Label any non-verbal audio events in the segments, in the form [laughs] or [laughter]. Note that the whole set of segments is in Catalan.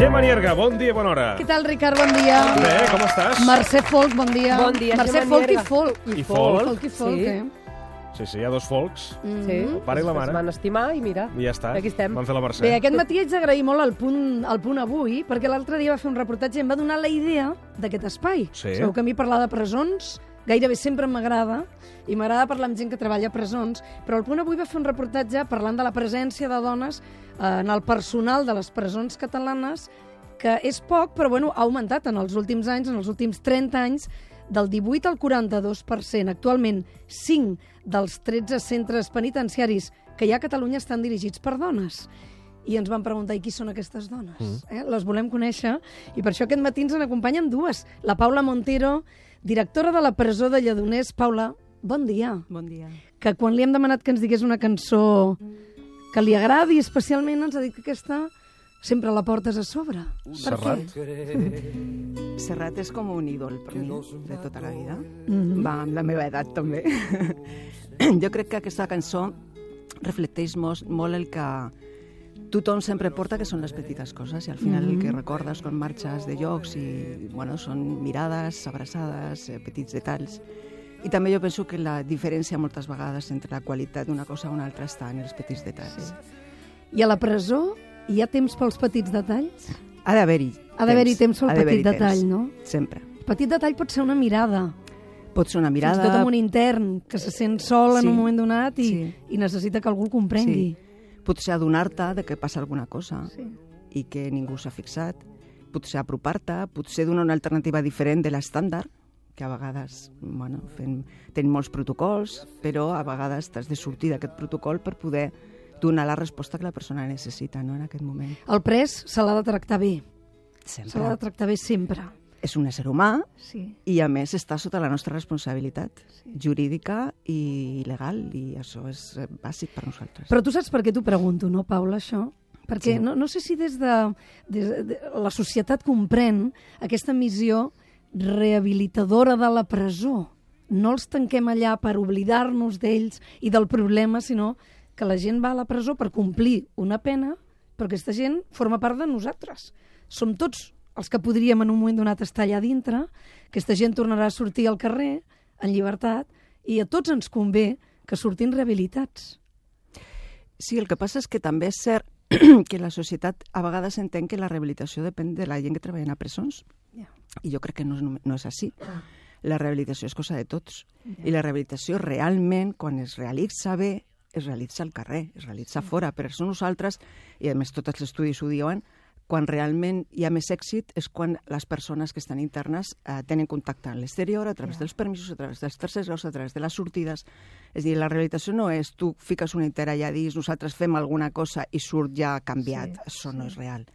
Gemma Nierga, bon dia, bona hora. Què tal, Ricard? Bon dia. Bé, com estàs? Mercè Folk, bon dia. Bon dia, Mercè Gemma Folk i Nierga. Folk. I folk. Folk i Folk, Sí. eh? Sí, sí, hi ha dos folks. Mm. Sí, El pare i la es mare. van estimar i mira, I ja està. aquí estem. Van fer la Mercè. Bé, aquest matí haig d'agrair molt el punt, el punt avui, perquè l'altre dia va fer un reportatge i em va donar la idea d'aquest espai. Sí. Sabeu que a mi parlar de presons gairebé sempre m'agrada, i m'agrada parlar amb gent que treballa a presons, però el punt avui va fer un reportatge parlant de la presència de dones eh, en el personal de les presons catalanes, que és poc, però bueno, ha augmentat en els últims anys, en els últims 30 anys, del 18 al 42%. Actualment, 5 dels 13 centres penitenciaris que hi ha a Catalunya estan dirigits per dones. I ens van preguntar, i qui són aquestes dones? Mm. Eh? Les volem conèixer, i per això aquest matí ens n'acompanyen dues. La Paula Montero, directora de la presó de Lledoners. Paula, bon dia. Bon dia. Que quan li hem demanat que ens digués una cançó que li agradi especialment, ens ha dit que aquesta sempre la portes a sobre. Per Serrat. què? Serrat és com un ídol per mi, de tota la vida. Mhm. Va, amb la meva edat, també. [clears throat] jo crec que aquesta cançó reflecteix molt, molt el que tothom sempre porta, que són les petites coses, i al final el que recordes quan marxes de llocs i, bueno, són mirades, abraçades, eh, petits detalls. I també jo penso que la diferència moltes vegades entre la qualitat d'una cosa o una altra està en els petits detalls. I a la presó hi ha temps pels petits detalls? Ha d'haver-hi Ha d'haver-hi temps pel ha petit detall, temps. no? Sempre. Petit detall pot ser una mirada, Pot ser una mirada... fins tot amb un intern que se sent sol en Sí. un moment donat i, Sí. i necessita que algú el comprengui. Potser adonar-te de que passa alguna cosa Sí. i que ningú s'ha fixat. Potser apropar-te, potser donar una alternativa diferent de l'estàndard, que a vegades bueno, fem, tenim molts protocols, però a vegades t'has de sortir d'aquest protocol per poder donar la resposta que la persona necessita no, en aquest moment. El pres se l'ha de tractar bé, se l'ha de Sempre. tractar bé sempre. És un ésser humà Sí. i, a més, està sota la nostra responsabilitat jurídica i legal, i això és eh, bàsic per nosaltres. Però tu saps per què t'ho pregunto, no, Paula, això? Perquè Sí. no, no sé si des de, des de la societat comprèn aquesta missió rehabilitadora de la presó. No els tanquem allà per oblidar-nos d'ells i del problema, sinó que la gent va a la presó per complir una pena, però aquesta gent forma part de nosaltres. Som tots els que podríem en un moment donat estar allà dintre, aquesta gent tornarà a sortir al carrer en llibertat i a tots ens convé que surtin rehabilitats. Sí, el que passa és que també és cert [clears throat] que la societat a vegades entén que la rehabilitació depèn de la gent que treballa a presons. Ja. I jo crec que no és, no és així. La rehabilitació és cosa de tots. I la rehabilitació realment, quan es realitza bé, es realitza al carrer, es realitza fora. Per això nosaltres, i a més tots els estudis ho diuen, quan realment hi ha més èxit és quan les persones que estan internes eh, tenen contacte amb l'exterior a través dels permisos, a través dels tercers graus, a través de les sortides. És dir, la rehabilitació no és tu fiques una inter allà dins, nosaltres fem alguna cosa i surt ja canviat. Sí, Això no és real.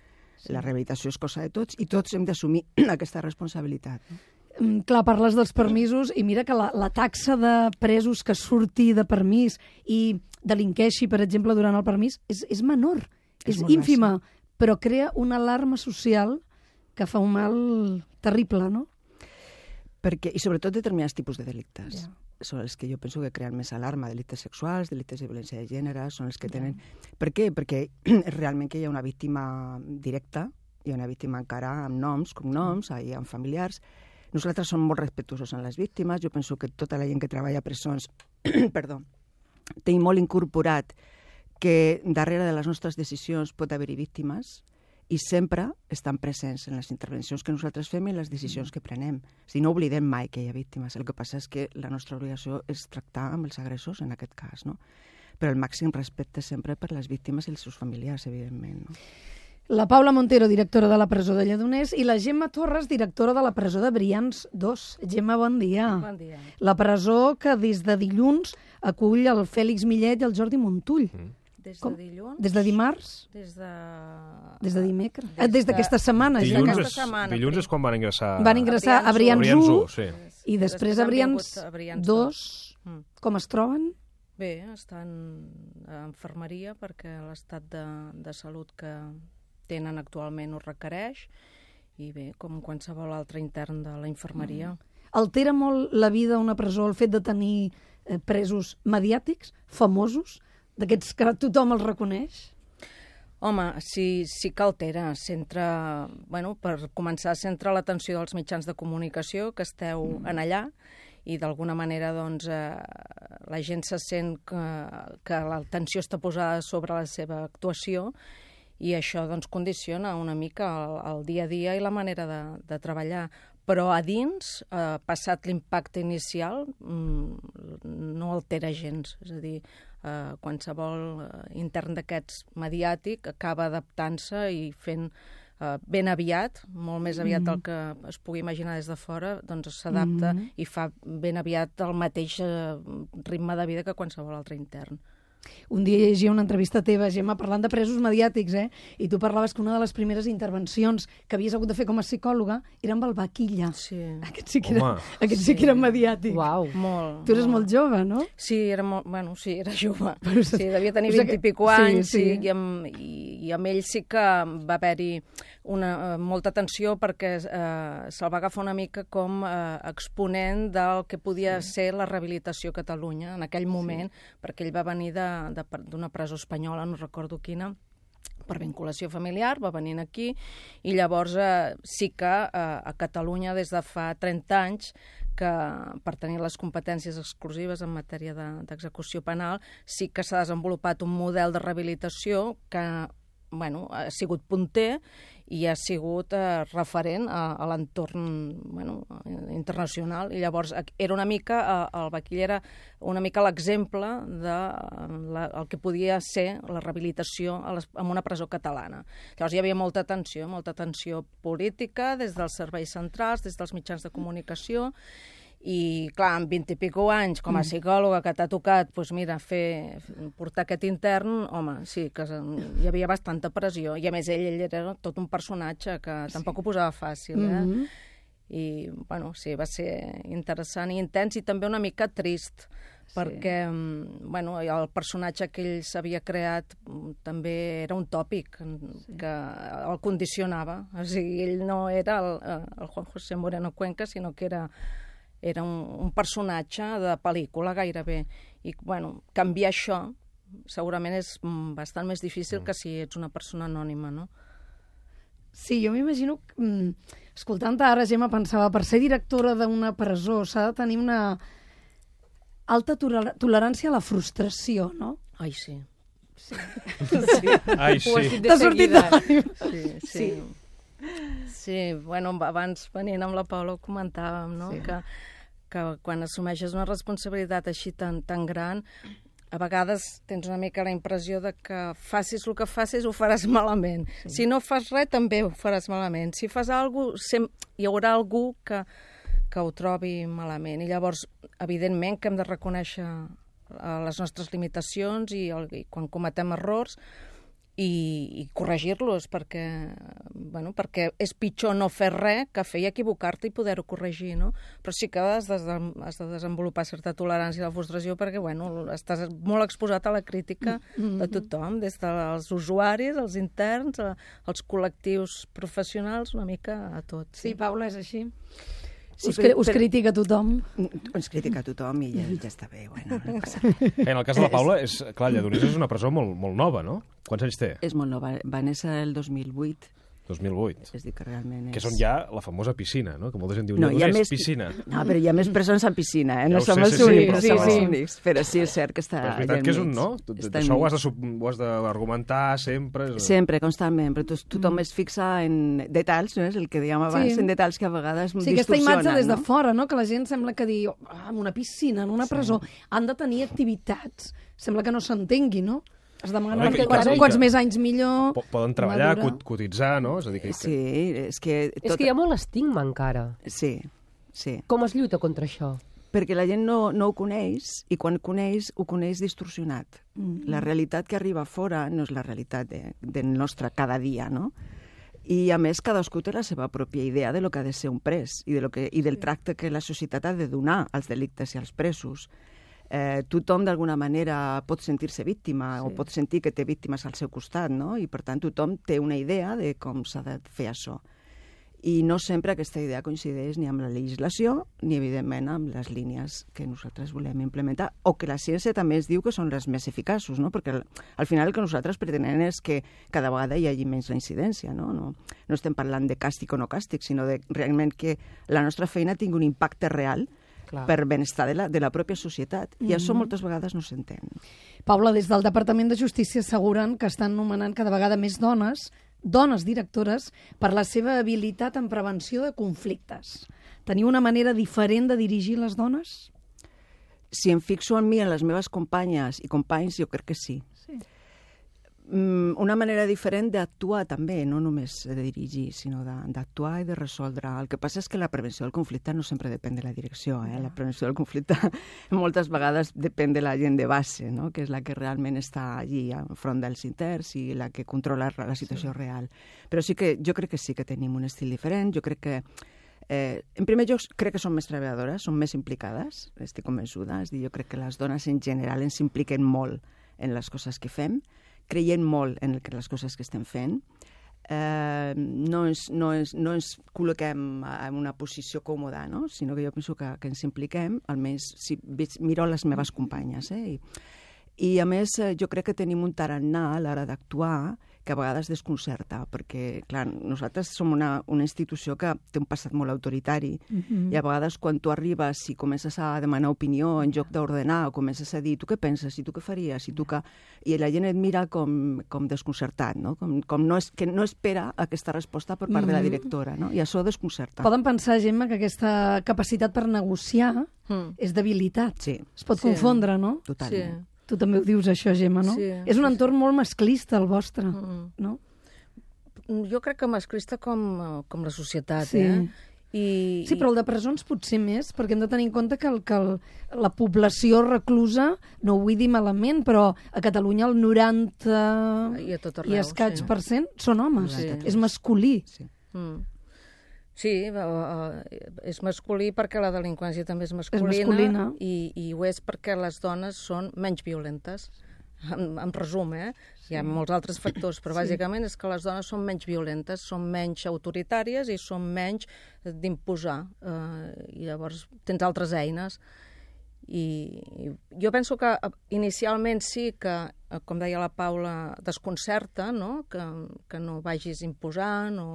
La rehabilitació és cosa de tots i tots hem d'assumir [clears throat] aquesta responsabilitat. Mm, Clar, parles dels permisos i mira que la, la taxa de presos que surti de permís i delinqueixi, per exemple, durant el permís, és, és menor, és, És ínfima, però crea una alarma social que fa un mal terrible, no? Perquè, I sobretot determinats tipus de delictes. Ja. Són els que jo penso que creen més alarma, delictes sexuals, delictes de violència de gènere, són els que tenen... Per què? Perquè [clears throat] realment que hi ha una víctima directa, hi ha una víctima encara amb noms, cognoms, hi ha familiars. Nosaltres som molt respetuosos amb les víctimes, jo penso que tota la gent que treballa a presons, [clears throat] perdó, té molt incorporat que darrere de les nostres decisions pot haver-hi víctimes i sempre estan presents en les intervencions que nosaltres fem i en les decisions que prenem. A dir, no oblidem mai que hi ha víctimes. El que passa és que la nostra obligació és tractar amb els agressors, en aquest cas, no? Però el màxim respecte sempre per les víctimes i els seus familiars, evidentment. No? La Paula Montero, directora de la presó de Lledoners, i la Gemma Torres, directora de la presó de Brians 2. Gemma, bon dia. Bon dia. La presó que des de dilluns acull el Fèlix Millet i el Jordi Montull. Des Com? de dilluns? Des de dimarts? Des de... Des de dimecres? Des Ah, des de- d'aquesta setmana, ja. Dilluns, aquesta és, setmana, dilluns és quan van ingressar... Van ingressar a Brians Brians 1 1, sí. i després a Brians a Brians 2. Mm. Com es troben? Bé, estan a infermeria perquè l'estat de, de salut que tenen actualment ho requereix i bé, com qualsevol altre intern de la infermeria. Altera molt la vida a una presó el fet de tenir eh, presos mediàtics, famosos, d'aquests que tothom els reconeix? Home, sí, sí que altera. Centra, bueno, per començar, centra l'atenció dels mitjans de comunicació que esteu mm. en allà i d'alguna manera doncs, eh, la gent se sent que, que l'atenció està posada sobre la seva actuació i això doncs, condiciona una mica el, el dia a dia i la manera de, de treballar. Però a dins, eh, passat l'impacte inicial, mm, no altera gens. És a dir, eh, qualsevol eh, intern d'aquests mediàtic acaba adaptant-se i fent eh, ben aviat, molt més aviat mm del que es pugui imaginar des de fora, doncs s'adapta mm -hmm. i fa ben aviat el mateix eh, ritme de vida que qualsevol altre intern. Un dia llegia una entrevista teva, Gemma, parlant de presos mediàtics, eh? I tu parlaves que una de les primeres intervencions que havies hagut de fer com a psicòloga era amb el Vaquilla. Sí. Aquest sí que era, aquest sí. sí que era mediàtic. Uau. Molt. Tu eres molt. molt jove, no? Sí, era molt, bueno, sí, era jove. [laughs] Però sí, devia tenir o sigui 20 que- i pico anys sí, sí. I, i, amb, i, i amb ell sí que va haver-hi una, eh, molta tensió perquè eh, se'l va agafar una mica com eh, exponent del que podia sí. ser la rehabilitació a Catalunya en aquell moment, sí. perquè ell va venir de- d'una presó espanyola, no recordo quina, per vinculació familiar, va venint aquí i llavors eh, sí que eh, a Catalunya des de fa 30 anys que per tenir les competències exclusives en matèria de- d'execució penal sí que s'ha desenvolupat un model de rehabilitació que bueno, ha sigut punter i ha sigut eh, referent a, a l'entorn bueno, internacional. I llavors era una mica, eh, el Baquill era una mica l'exemple de eh, el que podia ser la rehabilitació en una presó catalana. Llavors hi havia molta tensió, molta tensió política des dels serveis centrals, des dels mitjans de comunicació, i clar, amb 20 i pico anys, com a psicòloga que t'ha tocat, doncs mira, fer, portar aquest intern, home, sí, que hi havia bastanta pressió. I a més ell, ell era tot un personatge que tampoc ho posava fàcil, eh? Mhm. I, bueno, sí, va ser interessant i intens i també una mica trist, perquè, mm, bueno, el personatge que ell s'havia creat mm, també era un tòpic sí. que el condicionava. O sigui, ell no era el, eh, el Juan José Moreno Cuenca, sinó que era era un, un personatge de pel·lícula gairebé. I, bueno, canviar això segurament és mm, bastant més difícil que si ets una persona anònima, no? Sí, jo m'imagino... mm, Escoltant ara, Gemma, pensava, per ser directora d'una presó s'ha de tenir una alta toler- tolerància a la frustració, no? Ai, sí. [laughs] Ai, Ho has sí. dit de T'ha sortit seguida. de... Sí, sí. Sí, bueno, abans venint amb la Paula ho comentàvem, no? Sí. Sí. Que, que quan assumeixes una responsabilitat així tan, tan gran, a vegades tens una mica la impressió de que facis el que facis ho faràs [laughs] malament. Sí. Si no fas res, també ho faràs malament. Si fas alguna cosa, hi haurà algú que, que ho trobi malament. I llavors, evidentment, que hem de reconèixer eh, les nostres limitacions i, el, i quan cometem errors i, i corregir-los perquè, bueno, perquè és pitjor no fer res que fer i equivocar-te i poder-ho corregir, no? Però sí que has de, has de desenvolupar certa tolerància a la frustració perquè, bueno, estàs molt exposat a la crítica de tothom, des dels usuaris, els interns, a, als col·lectius professionals, una mica a tots. Sí, Paula, és així. Sí, us, cri us critica tothom. Ens critica tothom i ja, ja està bé, bueno, no passa [laughs] res. En el cas de la Paula, és, clar, Lledoners és una presó molt, molt nova, no? Quants anys té? És molt nova. Va néixer el 2008, 2008. és dir, que realment és... Que són ja la famosa piscina, no? Que molta gent diu, No, hi ha Lledoners, més... piscina. No, però hi ha més presons amb piscina, eh? Ja No ho som sé, els sí, sí, únics, no sí, sí. únics. Però sí, és cert que està Però és allà veritat que és un no? Està Això ho has de sub- ho has d'argumentar sempre. és- Sempre, constantment, però to- tothom Mm. es fixa en detalls, no és el que dèiem abans, Sí. en detalls que a vegades Sí, aquesta imatge des de no? fora, no? que la gent sembla que diu, ah, en una piscina, en una presó, han de tenir activitats. Sembla que no s'entengui, no? Has de demanar Home, que que- quants, quants més anys millor... Po- Poden treballar, madura. cotitzar, no? És a dir, que. Sí, és que... És que hi ha molt estigma encara. Sí, sí. Com es lluita contra això? Perquè la gent no, no ho coneix i quan coneix, ho coneix distorsionat. Mm. La realitat que arriba fora no és la realitat de, del nostre cada dia, no? I, a més, cadascú té la seva pròpia idea de lo que ha de ser un pres i, de lo que, i del tracte que la societat ha de donar als delictes i als presos. Eh, tothom, d'alguna manera, pot sentir-se víctima sí. o pot sentir que té víctimes al seu costat, no? I, per tant, tothom té una idea de com s'ha de fer això. i no sempre aquesta idea coincideix ni amb la legislació ni, evidentment, amb les línies que nosaltres volem implementar o que la ciència també es diu que són les més eficaços, no? perquè al, al final el que nosaltres pretenem és que cada vegada hi hagi menys la incidència. No, no, no estem parlant de càstig o no càstig, sinó de realment que la nostra feina tingui un impacte real Clar. per benestar de la, de la pròpia societat. I Mm-hmm. això moltes vegades no s'entén. Paula, des del Departament de Justícia asseguren que estan nomenant cada vegada més dones, dones directores, per la seva habilitat en prevenció de conflictes. Teniu una manera diferent de dirigir les dones? Si em fixo en mi, en les meves companyes i companys, jo crec que sí. Sí. Mm, una manera diferent d'actuar també, no només de dirigir, sinó d'actuar i de resoldre. El que passa és que la prevenció del conflicte no sempre depèn de la direcció. Eh? La prevenció del conflicte [laughs] moltes vegades depèn de la gent de base, no? que és la que realment està allí enfront dels interns i la que controla la situació sí. real. Però sí que jo crec que sí que tenim un estil diferent. Jo crec que Eh, en primer lloc, crec que són més treballadores, són més implicades, estic convençuda. És dir, jo crec que les dones en general ens impliquen molt en les coses que fem, creient molt en el que les coses que estem fent. Eh, no, ens, no, ens, no ens col·loquem en una posició còmoda, no? sinó que jo penso que, que ens impliquem, almenys si veig, miro les meves companyes. Eh? I, i a més, eh, jo crec que tenim un tarannà a l'hora d'actuar que a vegades desconcerta, perquè, clar, nosaltres som una, una institució que té un passat molt autoritari, mm -hmm. i a vegades quan tu arribes i comences a demanar opinió en lloc d'ordenar, o comences a dir tu què penses, i tu què faries, i tu que... I la gent et mira com, com desconcertat, no? Com, com no és, que no espera aquesta resposta per part mm -hmm. de la directora, no? I això desconcerta. Poden pensar, Gemma, que aquesta capacitat per negociar Mm. és debilitat. Sí, Es pot Sí. confondre, no? totalment. Sí. Tu també ho dius, això, Gemma, no? Sí, és un sí, entorn molt masclista, el vostre, Mm. no? Jo crec que masclista com, com la societat, Sí. eh? I, Sí, però el de presons potser més, perquè hem de tenir en compte que, el, que el, la població reclusa, no ho vull dir malament, però a Catalunya el 90 I a tot i arreu, escaig sí. per cent són homes. Sí. És masculí. Sí. Mm. Sí, és masculí perquè la delinqüència també és masculina, masculina. I, i ho és perquè les dones són menys violentes. En, en resum, eh? Hi ha molts altres factors, però bàsicament és que les dones són menys violentes, són menys autoritàries i són menys d'imposar. Eh, I llavors tens altres eines. I, I jo penso que eh, inicialment sí que, eh, com deia la Paula, desconcerta, no? Que, que no vagis imposant o,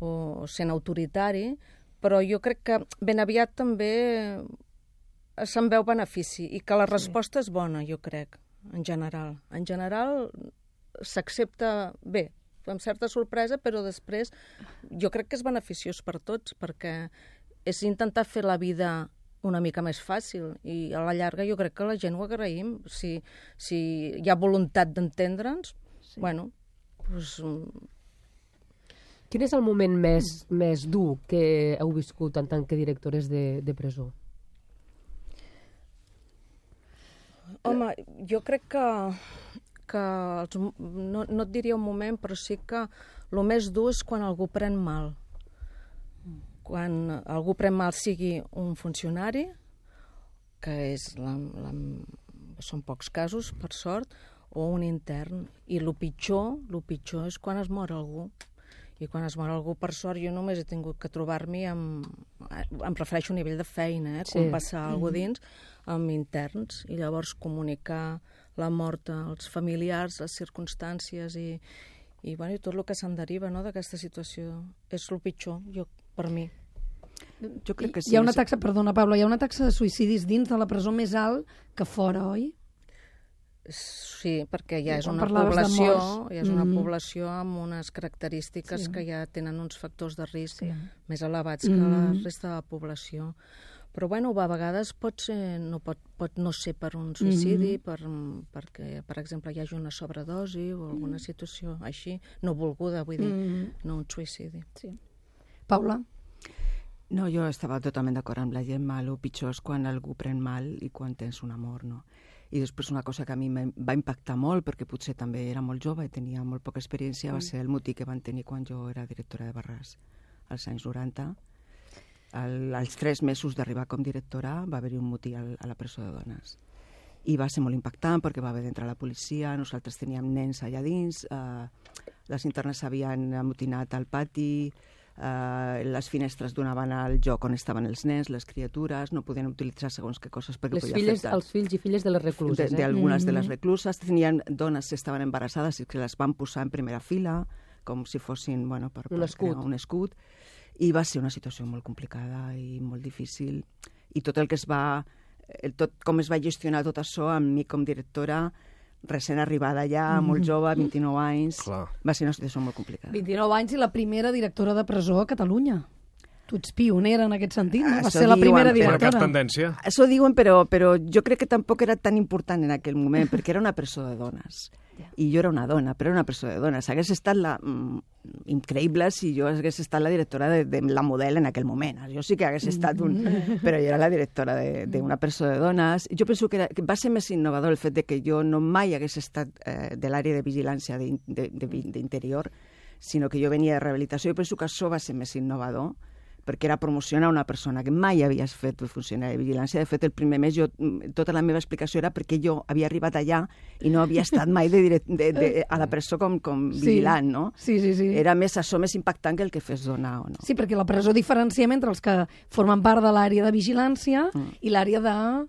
o sent autoritari, però jo crec que ben aviat també se'n veu benefici i que la resposta és bona, jo crec, en general. En general s'accepta bé, amb certa sorpresa, però després jo crec que és beneficiós per tots, perquè és intentar fer la vida una mica més fàcil i a la llarga jo crec que la gent ho agraïm. Si, si hi ha voluntat d'entendre'ns, sí. bueno, doncs, Quin és el moment més, més dur que heu viscut en tant que directores de, de presó? Home, jo crec que, que els, no, no et diria un moment, però sí que el més dur és quan algú pren mal. Quan algú pren mal sigui un funcionari, que és la, la, són pocs casos, per sort, o un intern. I el pitjor, el pitjor és quan es mor algú. I quan es mor algú, per sort, jo només he tingut que trobar-m'hi amb... Em refereixo a nivell de feina, eh? quan Sí. passa alguna dins, amb interns, i llavors comunicar la mort als familiars, les circumstàncies i, i, bueno, i tot el que se'n deriva no, d'aquesta situació. És el pitjor, jo, per mi. Jo crec que sí. Hi ha una taxa, perdona, Paula, hi ha una taxa de suïcidis dins de la presó més alt que fora, oi? Sí, perquè ja és una població, ja és una mhm. població amb unes característiques Sí. que ja tenen uns factors de risc Sí. més elevats que la Mhm. resta de la població. Però bueno, a vegades pot, ser, no pot, pot no ser per un suïcidi, Mhm. per, perquè, per exemple, hi hagi una sobredosi o alguna situació així, no volguda, vull dir, Mm. no un suïcidi. Sí. Paula? No, jo estava totalment d'acord amb la Gemma. El pitjor és quan algú pren mal i quan tens un amor, no? I després una cosa que a mi em va impactar molt, perquè potser també era molt jove i tenia molt poca experiència, va ser el motí que van tenir quan jo era directora de Barràs, als anys 90. Al, als tres mesos d'arribar com directora va haver-hi un motí al, a la presó de dones. I va ser molt impactant perquè va haver d'entrar la policia, nosaltres teníem nens allà dins, eh, les internes s'havien amotinat al pati, eh, les finestres donaven al joc on estaven els nens, les criatures, no podien utilitzar segons què coses perquè Les podia filles, afectar els fills i filles de les recluses, eh? d'algunes de, de les recluses. Tenien dones que estaven embarassades i que les van posar en primera fila, com si fossin, bueno, per, Un per escut. crear un escut. I va ser una situació molt complicada i molt difícil. I tot el que es va... Tot, com es va gestionar tot això amb mi com directora, recent arribada ja, molt jove, 29 anys, Clar. va ser una situació molt complicada. 29 anys i la primera directora de presó a Catalunya. Tu ets pionera en aquest sentit, no? Va Això ser la diuen, primera Marcat directora. tendència. Això diuen, però, però jo crec que tampoc era tan important en aquell moment, perquè era una presó de dones. I jo era una dona, però era una presó de dones. Hagués estat la, mm, increïble si jo hagués estat la directora de, de la model en aquell moment. Jo sí que hagués estat un... [laughs] Però jo era la directora de- d'una presó de dones. Jo penso que, era, que va ser més innovador el fet de que jo no mai hagués estat eh, de l'àrea de vigilància d'interior, sinó que jo venia de rehabilitació. Jo penso que això va ser més innovador perquè era promocionar una persona que mai havies fet funcionari de vigilància. De fet, el primer mes, jo, mm, tota la meva explicació era perquè jo havia arribat allà i no havia estat mai de, direct, de, de, a la presó com, com Sí. vigilant, no? Sí, sí, sí. Era més això més impactant que el que fes donar o no. Sí, perquè la presó diferenciem entre els que formen part de l'àrea de vigilància i l'àrea de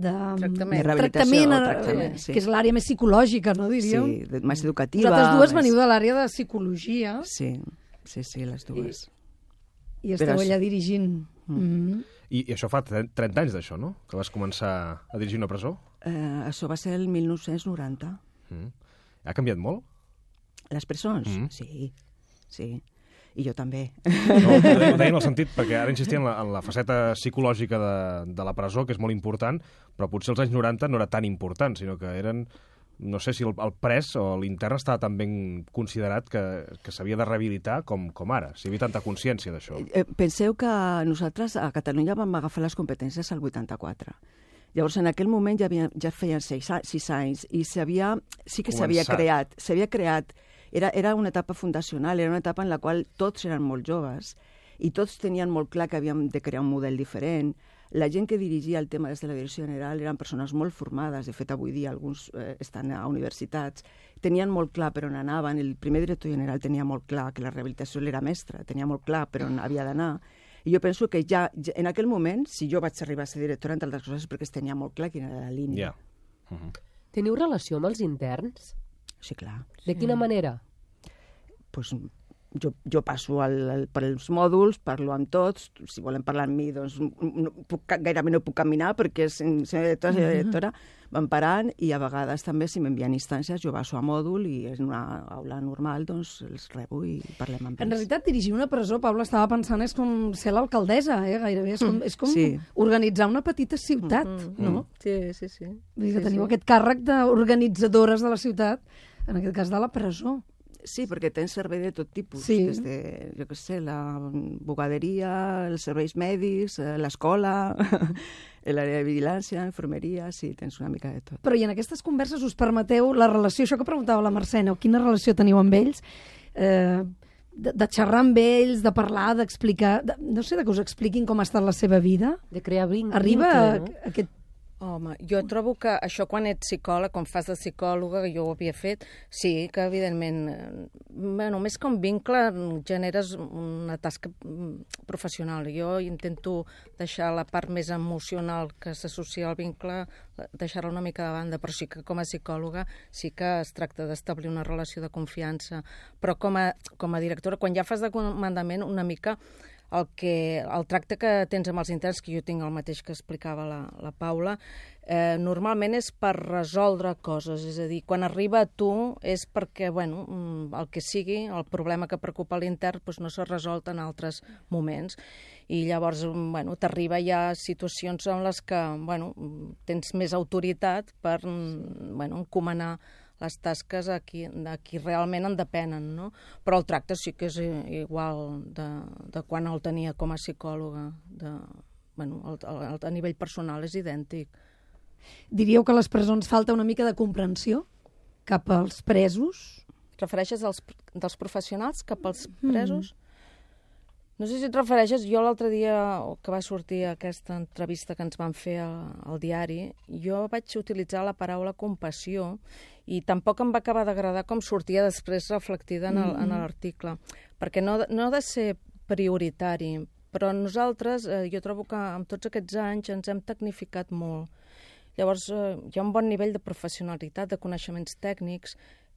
de Tractament. De rehabilitació tractament, eh, tractament, sí. que és l'àrea més psicològica, no diríeu? Sí, més educativa. Vosaltres dues més- veniu de l'àrea de psicologia Sí, sí, sí, les dues. i esteu Però allà dirigint. Mm. I, I això fa 30 anys d'això, no? Que vas començar a dirigir una presó? Eh, això va ser el 1990. Mm. Ha canviat molt? Les persones? Mm. Sí, sí. I jo també. No, ho deia, ho deia en el [laughs] sentit, perquè ara insistia en la, en la faceta psicològica de, de la presó, que és molt important, però potser als anys 90 no era tan important, sinó que eren... No sé si el, el pres o l'intern estava tan ben considerat que, que s'havia de rehabilitar com, com ara. Si hi havia tanta consciència d'això. Eh, penseu que nosaltres a Catalunya vam agafar les competències al 84. Llavors, en aquell moment ja, havia, ja feien sis, sis anys i s'havia, sí que s'havia creat, s'havia creat, era, era una etapa fundacional, era una etapa en la qual tots eren molt joves i tots tenien molt clar que havíem de crear un model diferent. La gent que dirigia el tema des de la direcció general eren persones molt formades, de fet avui dia alguns eh, estan a universitats, tenien molt clar per on anaven, el primer director general tenia molt clar que la rehabilitació l'era mestra, tenia molt clar per on havia d'anar, i jo penso que ja, ja, en aquell moment, si jo vaig arribar a ser directora, entre altres coses, perquè es tenia molt clar quina era la línia. Ja. Mhm. Teniu relació amb els interns? Sí, clar. De quina manera? Pues, jo, jo passo al, al, per els mòduls, parlo amb tots, si volen parlar amb mi, doncs no, puc, gairebé no puc caminar perquè és senyora directora, senyora directora, van parant i a vegades també si m'envien instàncies jo passo a mòdul i en una aula normal doncs els rebo i parlem amb En ells. realitat, dirigir una presó, Pablo estava pensant, és com ser l'alcaldessa, eh, gairebé. És com, és com Sí. organitzar una petita ciutat, no? Sí, sí, sí. Vull dir que sí, teniu sí. aquest càrrec d'organitzadores de la ciutat, en aquest cas de la presó. Sí, perquè tens servei de tot tipus, Sí. des de, jo què sé, la bugaderia, els serveis mèdics, eh, l'escola, [laughs] l'àrea de vigilància, infermeria, sí, tens una mica de tot. Però i en aquestes converses us permeteu la relació, això que preguntava la Mercè, no? quina relació teniu amb ells? Eh, de, de xerrar amb ells, de parlar, d'explicar... De, no sé, de que us expliquin com ha estat la seva vida? De crear vinc, Arriba vincle, no? a aquest... Home, jo trobo que això quan ets psicòleg, quan fas de psicòloga, jo ho havia fet, sí, que evidentment, eh, bueno, més que un vincle, generes una tasca mm, professional. Jo intento deixar la part més emocional que s'associa al vincle, eh, deixar-la una mica de banda, però sí que com a psicòloga sí que es tracta d'establir una relació de confiança. Però com a, com a directora, quan ja fas de comandament, una mica el, que, el tracte que tens amb els interns, que jo tinc el mateix que explicava la, la Paula, eh, normalment és per resoldre coses, és a dir, quan arriba a tu és perquè, bueno, mm, el que sigui, el problema que preocupa l'intern doncs no s'ha resolt en altres moments. I llavors, mm, bueno, t'arriba ja situacions en les que, bueno, mm, tens més autoritat per, bueno, encomanar les tasques a qui, a qui realment en depenen, no? Però el tracte sí que és igual de, de quan el tenia com a psicòloga. De, bueno, el, el, a nivell personal és idèntic. Diríeu que a les presons falta una mica de comprensió cap als presos? Refereixes als, dels professionals cap als presos? No sé si et refereixes, jo l'altre dia que va sortir aquesta entrevista que ens van fer al, al diari, jo vaig utilitzar la paraula compassió i tampoc em va acabar d'agradar com sortia després reflectida en en l'article. Perquè no, no ha de ser prioritari. Però nosaltres, eh, jo trobo que amb tots aquests anys ens hem tecnificat molt. Llavors, eh, hi ha un bon nivell de professionalitat, de coneixements tècnics,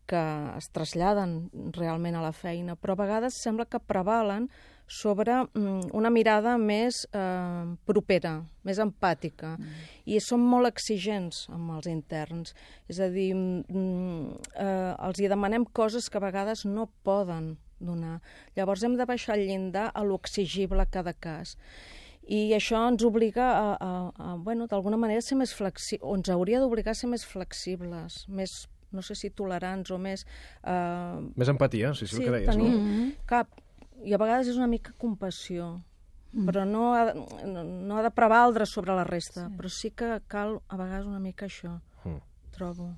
que es traslladen realment a la feina, però a vegades sembla que prevalen sobre mm, una mirada més eh, propera, més empàtica. Mm. I som molt exigents amb els interns. És a dir, mm, eh, els hi demanem coses que a vegades no poden donar. Llavors hem de baixar el llindar a lo exigible a cada cas. I això ens obliga a, a, a bueno, d'alguna manera, ser més flexibles, o ens hauria d'obligar a ser més flexibles, més no sé si tolerants o més... Eh... Més empatia, sí, sí, sí el que deies, tenir no? cap... I a vegades és una mica compassió, mm. però no ha, no, no ha de prevaldre sobre la resta, sí. però sí que cal a vegades una mica això, mm. trobo.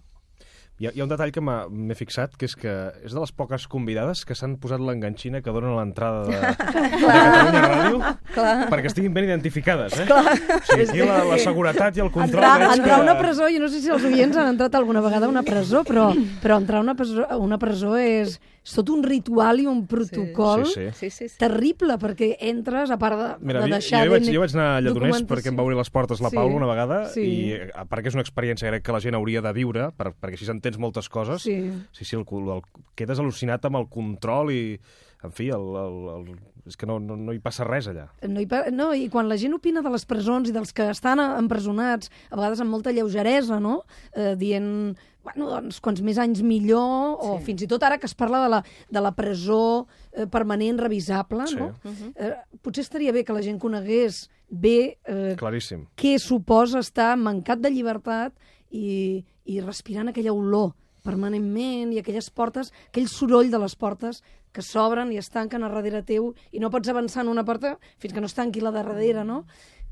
Hi ha, hi ha un detall que m'he fixat, que és que és de les poques convidades que s'han posat l'enganxina que donen a l'entrada de, [laughs] de Catalunya Ràdio Clar. perquè estiguin ben identificades, eh? Clar. O sigui, aquí la, la seguretat i el control... Entrar, entrar a que... una presó, jo no sé si els oients han entrat alguna vegada a una presó, però, però entrar a una presó, a una presó és, és tot un ritual i un protocol Sí, sí. Sí, terrible, perquè entres, a part de, Mira, de jo, deixar... jo, vaig, ben- jo vaig anar a Lledoners perquè em va obrir les portes la Sí. Paula una vegada Sí. i a part que és una experiència crec que la gent hauria de viure per, perquè així entens moltes coses Sí. sí, sí el, el, quedes al·lucinat amb el control i en fi, el, el, el, és que no, no, no hi passa res allà No, i, pa- no, I quan la gent opina de les presons i dels que estan empresonats, a vegades amb molta lleugeresa, no? Eh, dient, bueno, doncs, quants més anys millor, o fins i tot ara que es parla de la, de la presó eh, permanent revisable, Sí. no? eh, potser estaria bé que la gent conegués bé eh, claríssim què suposa estar mancat de llibertat i, i respirant aquella olor permanentment i aquelles portes, aquell soroll de les portes que s'obren i es tanquen a darrere teu i no pots avançar en una porta fins que no es tanqui la de darrere, no?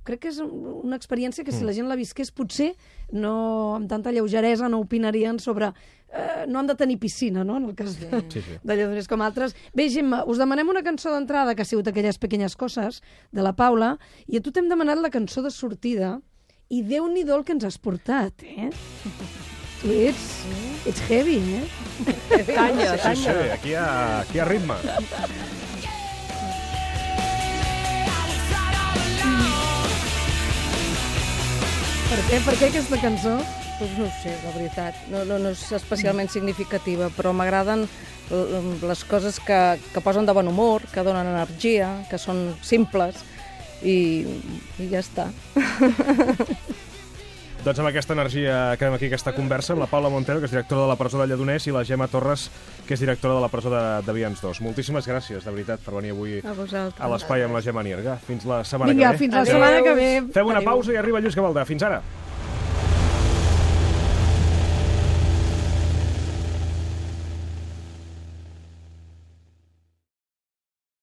Crec que és un- una experiència que si la gent la visqués potser no amb tanta lleugeresa no opinarien sobre... Eh, no han de tenir piscina, no?, en el cas de, Sí, sí. de Lledoners com altres. Bé, Gemma, us demanem una cançó d'entrada que ha sigut aquelles pequeñes coses de la Paula i a tu t'hem demanat la cançó de sortida i déu-n'hi-do el que ens has portat, eh? [laughs] Ets, ets heavy, eh? Canya, sí, sí, canya. aquí hi ha, aquí hi ha ritme Per què, per què aquesta cançó? Pues no ho sé, la veritat. No, no, no és especialment significativa, però m'agraden les coses que, que posen de bon humor, que donen energia, que són simples, i, i ja està. [laughs] Doncs amb aquesta energia acabem aquí aquesta conversa amb la Paula Montero, que és directora de la presó de Lledoners, i la Gemma Torres, que és directora de la presó de, de Vians 2. Moltíssimes gràcies, de veritat, per venir avui A vosaltres. a l'espai amb la Gemma Nierga. Fins la setmana Vinga, que ve. fins la Adéu. setmana que ve. Fem una Adéu. pausa i arriba Lluís Gavaldà. Fins ara.